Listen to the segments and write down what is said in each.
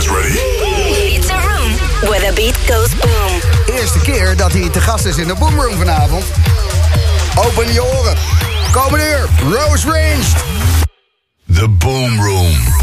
guys ready? It's a room where the beat goes boom. Eerste keer dat hij te gast is in de Boomroom vanavond. Open je oren. Komende uur, Rose Ranged. The Boom Room.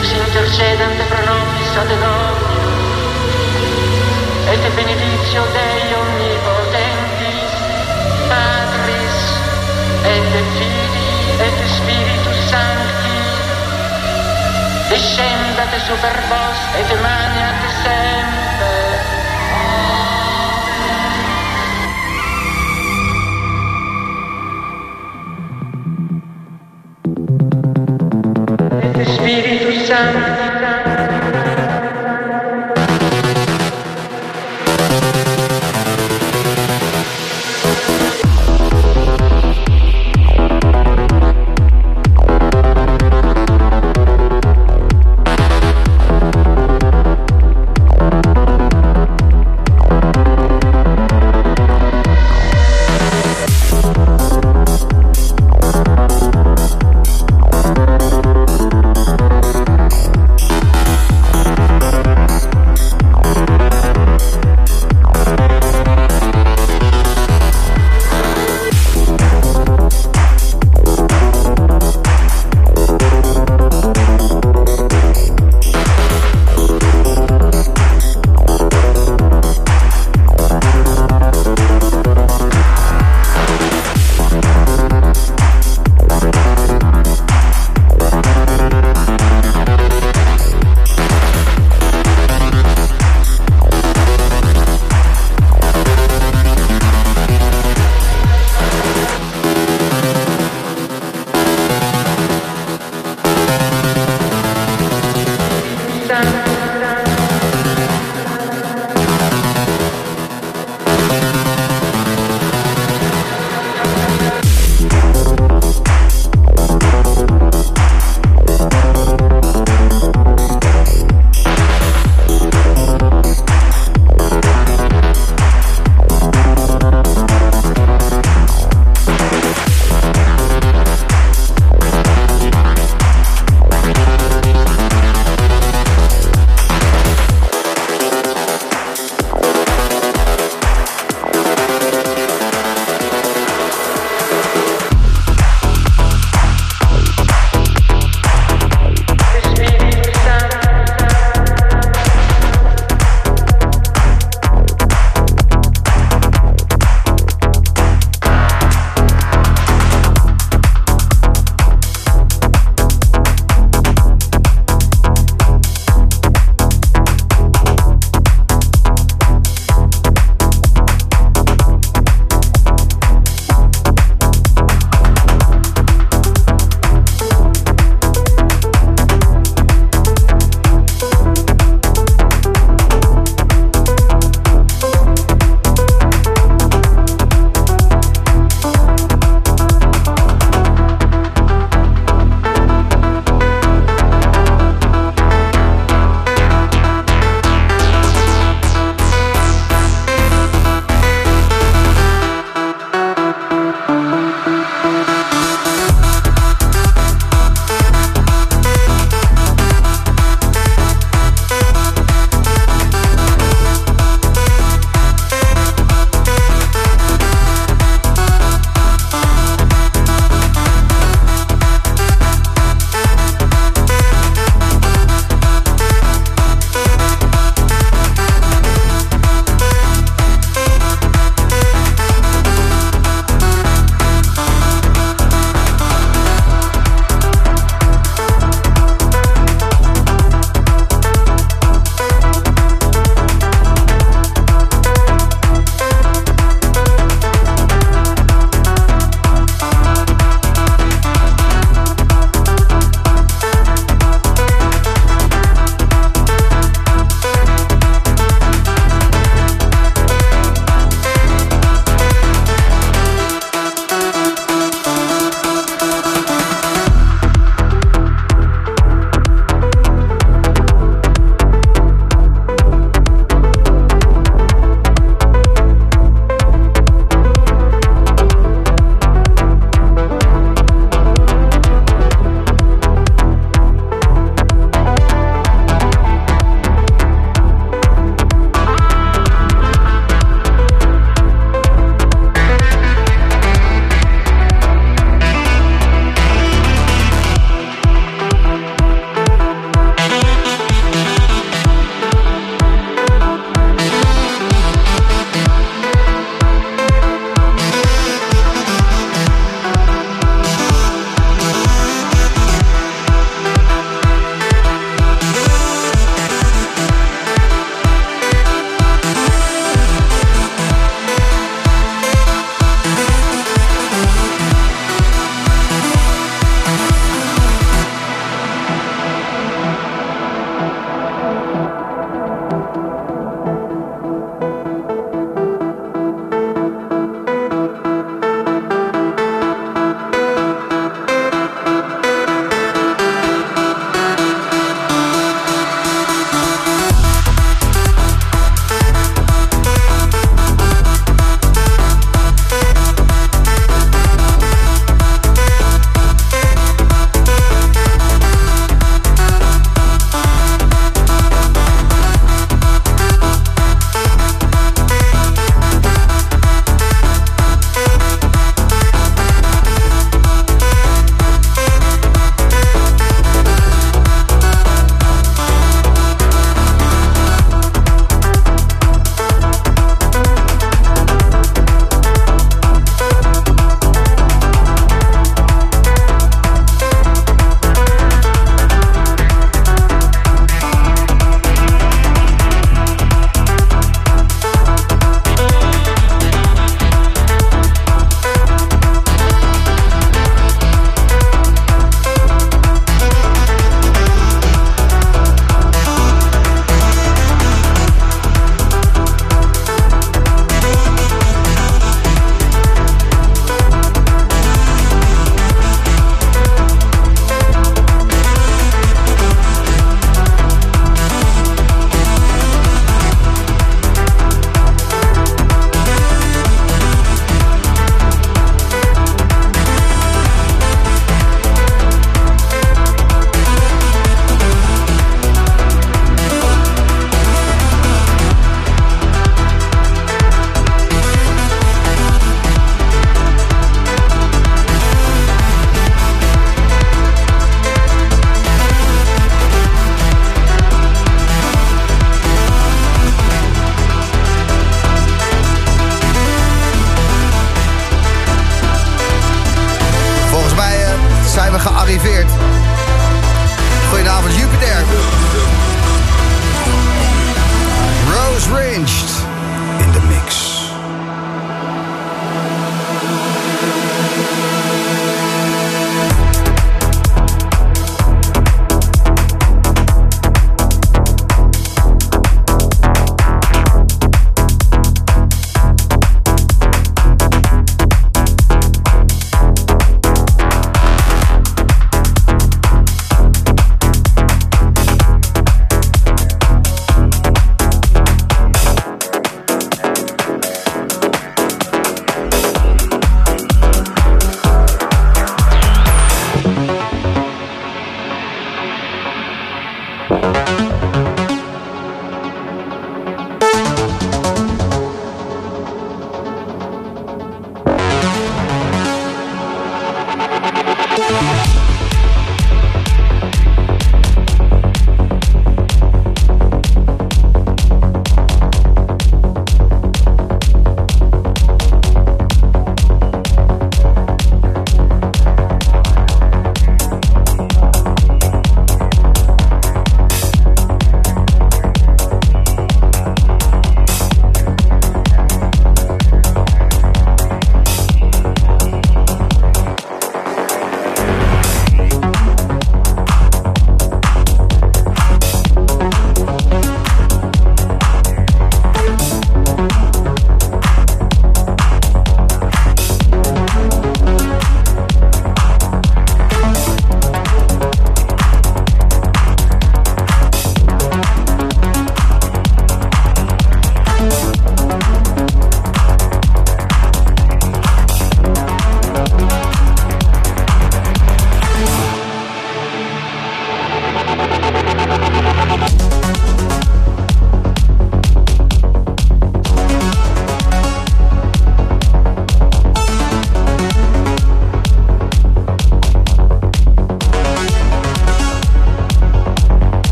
Ipsi intercedante pro nobis ad Dominum, et benedictio Dei omnipotentis, Patris, et Filii, et Spiritus Sancti, descendat super vos et maniat semper.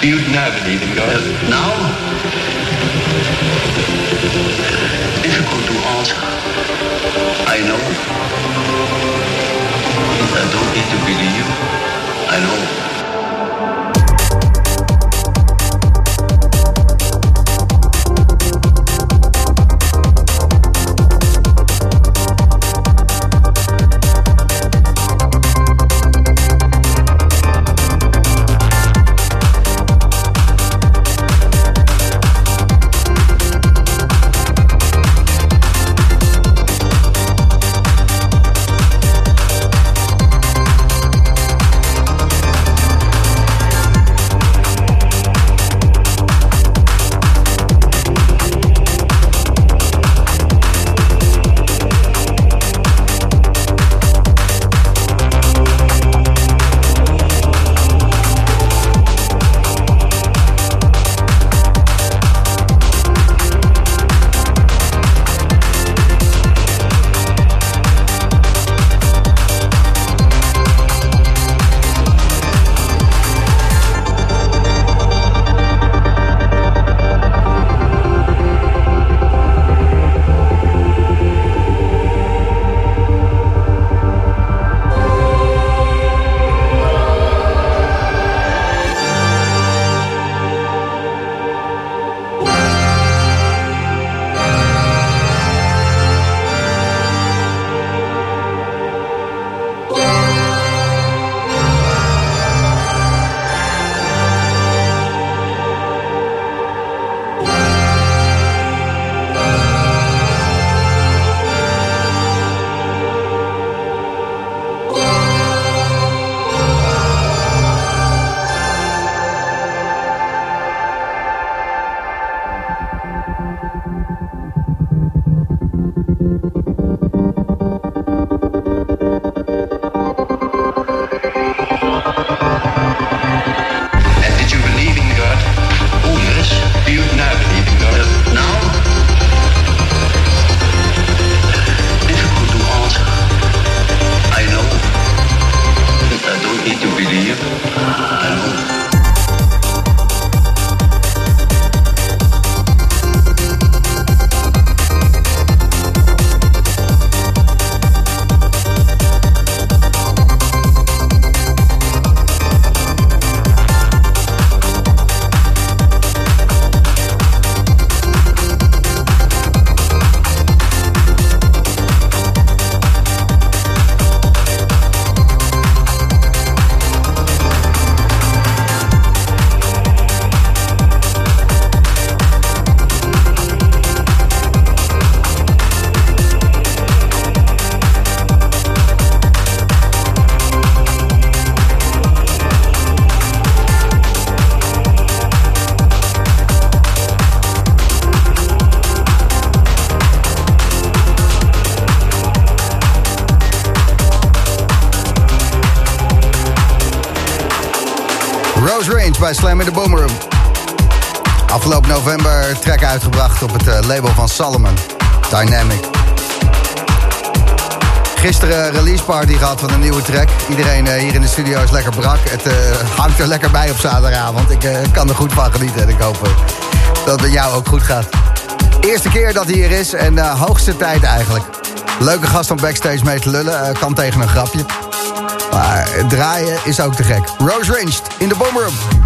Do you now believe in God? Now? Difficult to answer. I know. I don't need to believe. I know. Bij Slam in the Boom Room. Afgelopen november track uitgebracht op het eh, label van Salomon, Dynamic. Gisteren release party gehad van een nieuwe track. Iedereen eh, hier in de studio is lekker brak. Het eh, hangt er lekker bij op zaterdagavond. Ik kan er goed van genieten en ik hoop dat het jou ook goed gaat. Eerste keer dat hij hier is en hoogste tijd eigenlijk. Leuke gast om backstage mee te lullen. kan tegen een grapje. Maar draaien is ook te gek. Rose Ranged in de Boom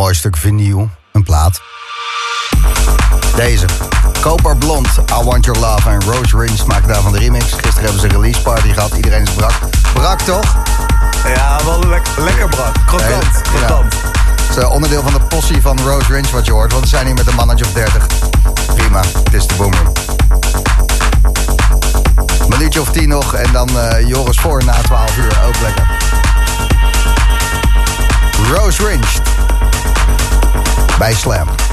mooi stuk vinyl, een plaat. Deze. Koper Blond, I Want Your Love en Rose Rings maken daarvan de remix. Gisteren hebben ze een release party gehad, iedereen is brak. Brak toch? Ja, wel le lekker brak. Krokant, krokant. Ja. Het is onderdeel van de possie van Rose Rings wat je hoort, want we zijn hier met een mannetje of 30. Prima, het is de boomer. Minuutje of tien nog en dan uh, Joris voor na 12 uur. Ook lekker. Rose Ringed. Bij Slam.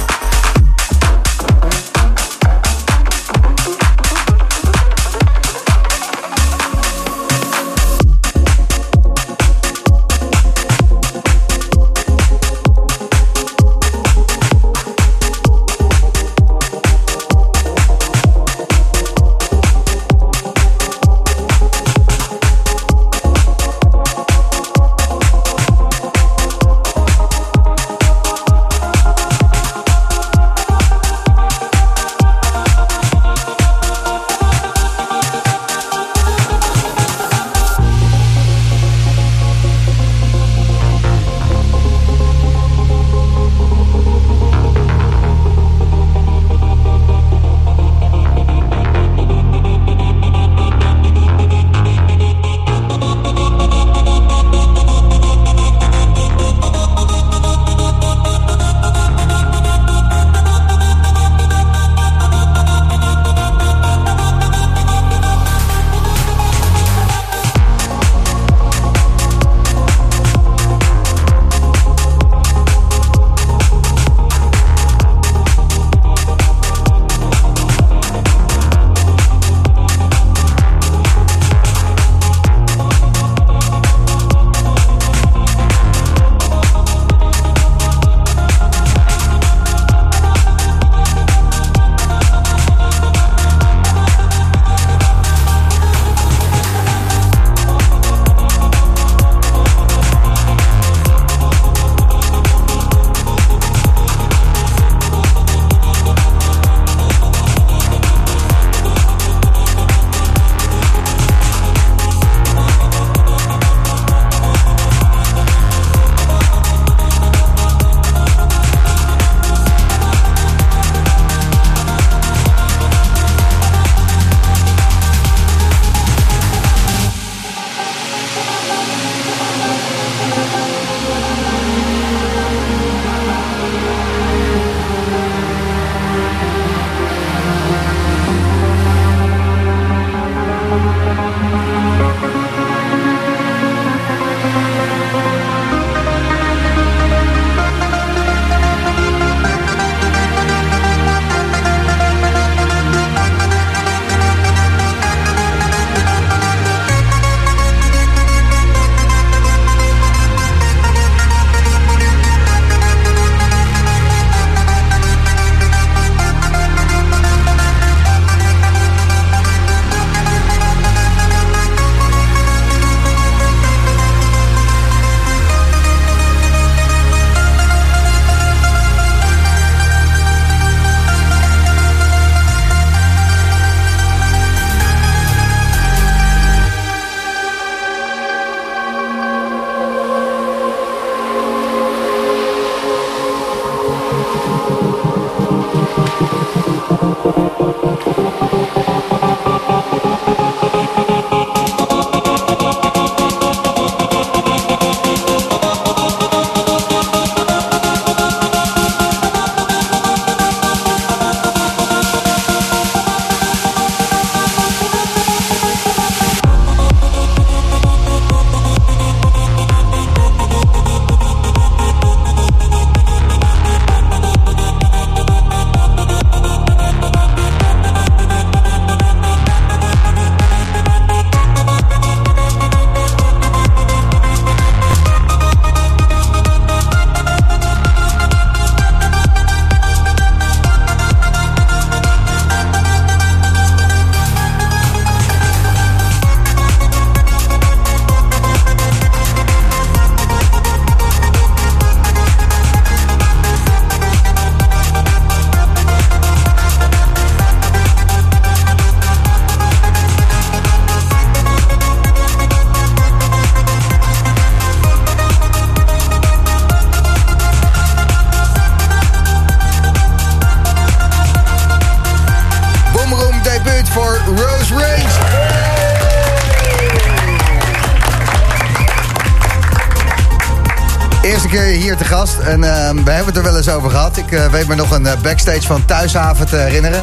En ehm, we hebben het er wel eens over gehad. Ik eh, weet me nog een eh, backstage van Thuishaven te herinneren.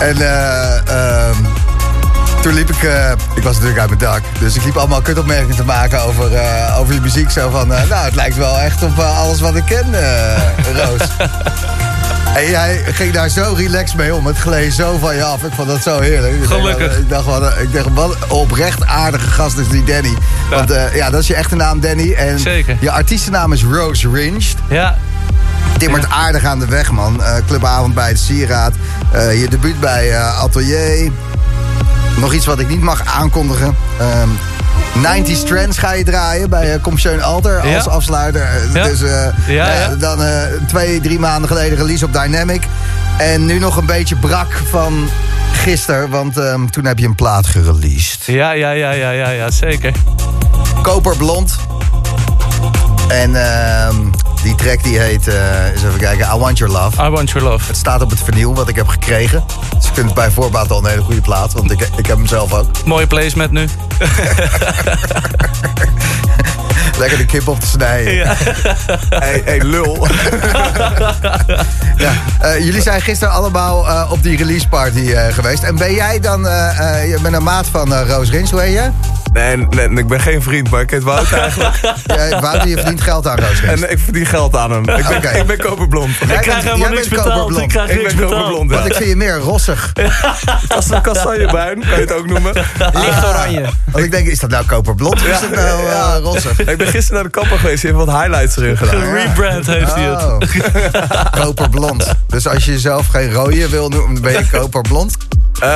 en eh, ehm, toen liep ik... ik was natuurlijk uit mijn dak. Dus ik liep allemaal kutopmerkingen te maken over, over je muziek. Zo van, nou, het lijkt wel echt op alles wat ik ken, Roos. En jij ging daar zo relaxed mee om. Het gleed zo van je af. Ik vond dat zo heerlijk. Gelukkig. Ik dacht, wat, ik dacht, wat oprecht aardige gast is die Danny. Want eh, ja, dat is je echte naam, Danny. En Zeker. je artiestennaam is Rose Ringed. Ja, Timmert aardig aan de weg, man. Eh, clubavond bij het Sieraad. Eh, je debuut bij eh, Atelier. Nog iets wat ik niet mag aankondigen. Ehm 90s Trends ga je draaien bij uh, Alter als Ja. afsluiter. Eh, Ja. Dus eh, Ja, dan twee, drie maanden geleden release op Dynamic. En nu nog een beetje brak van gisteren, want ehm, toen heb je een plaat gereleased. ja, ja, ja, ja, ja, ja zeker. Koperblond. En ehm, die track die heet, eh, eens even kijken, I Want Your Love. I Want Your Love. Het staat op het vernieuw wat ik heb gekregen. Dus ik vind het bij voorbaat al een hele goede plaat. Want ik, ik heb hem zelf ook. Mooie placement nu. Lekker de kip op te snijden. Ja. Hey, hey, lul. Eh, jullie zijn gisteren allemaal eh, op die release party geweest. En ben jij dan... je bent een maat van Roos Rins, hoe heet je? Nee, nee, ik ben geen vriend, maar ik heet Wout eigenlijk. Jij, Wouter, je verdient geld aan Roos Rins. En ik verdien geld aan hem. Ik ben, Oké. ik ben koperblond. Jij Ik krijg bent- helemaal niks betaald. koperblond. Ik krijg Ik niks ben betaald. koperblond, Want ik vind je meer rossig. Kast- Kastanjebruin, kan je het ook noemen. Licht oranje. Want ik denk, is dat nou koperblond of is dat nou eh, rossig? Ik ben gisteren naar de kapper geweest, die heeft wat highlights erin gedaan. Rebrand heeft hij het. Oh. koperblond. Dus als je jezelf geen rode wil noemen, dan ben je koperblond. Eh,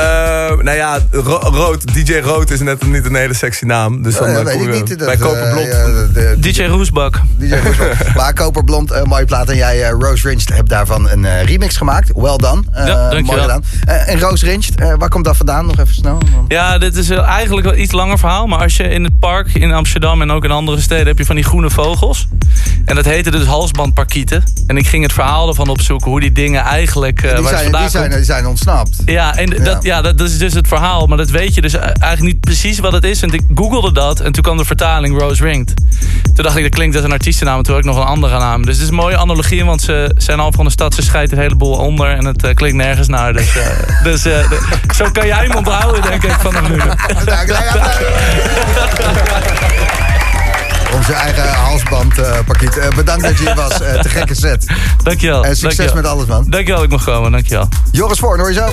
nou ja, Ro- Rood, DJ Rood is net niet een hele sexy naam. Dus dan eh, weet ik niet. Dat, bij eh, Koperblond. DJ Roesbak. DJ Roosevelt. maar Koperblond, eh mooie plaat. En jij, eh, Rose Ringed, hebt daarvan een eh, remix gemaakt. Well done. Eh, Ja, dankjewel. mooi gedaan. Eh, en Rose Ringed, eh, waar komt dat vandaan? Nog even snel. Ja, dit is eh, eigenlijk wel iets langer verhaal. Maar als je in het park in Amsterdam en ook in andere steden... heb je van die groene vogels. En dat heette dus halsbandparkieten. En ik ging het verhaal ervan opzoeken. Hoe die dingen eigenlijk... eh, Die waar ze zijn, vandaan die, zijn, die zijn ontsnapt. Ja, en Ja. Dat, ja, dat, dat is dus het verhaal. Maar dat weet je dus eigenlijk niet precies wat het is. En ik googelde dat en toen kwam de vertaling Rose Ringed. Toen dacht ik, dat klinkt als een artiestennaam. En toen had ik nog een andere naam. Dus het is een mooie analogie, want ze zijn al van de stad. Ze scheidt het heleboel onder en het eh, klinkt nergens naar. Dus, eh, dus eh, de- zo kan jij hem onthouden, denk ik, vanaf nu. Onze eigen halsbandparkiet. Eh bedankt dat je hier was. Eh, te gekke set. Dankjewel. En succes dankjewel. met alles, man. Dankjewel dat ik mag komen, dankjewel. Joris Voorn, hoor je zo?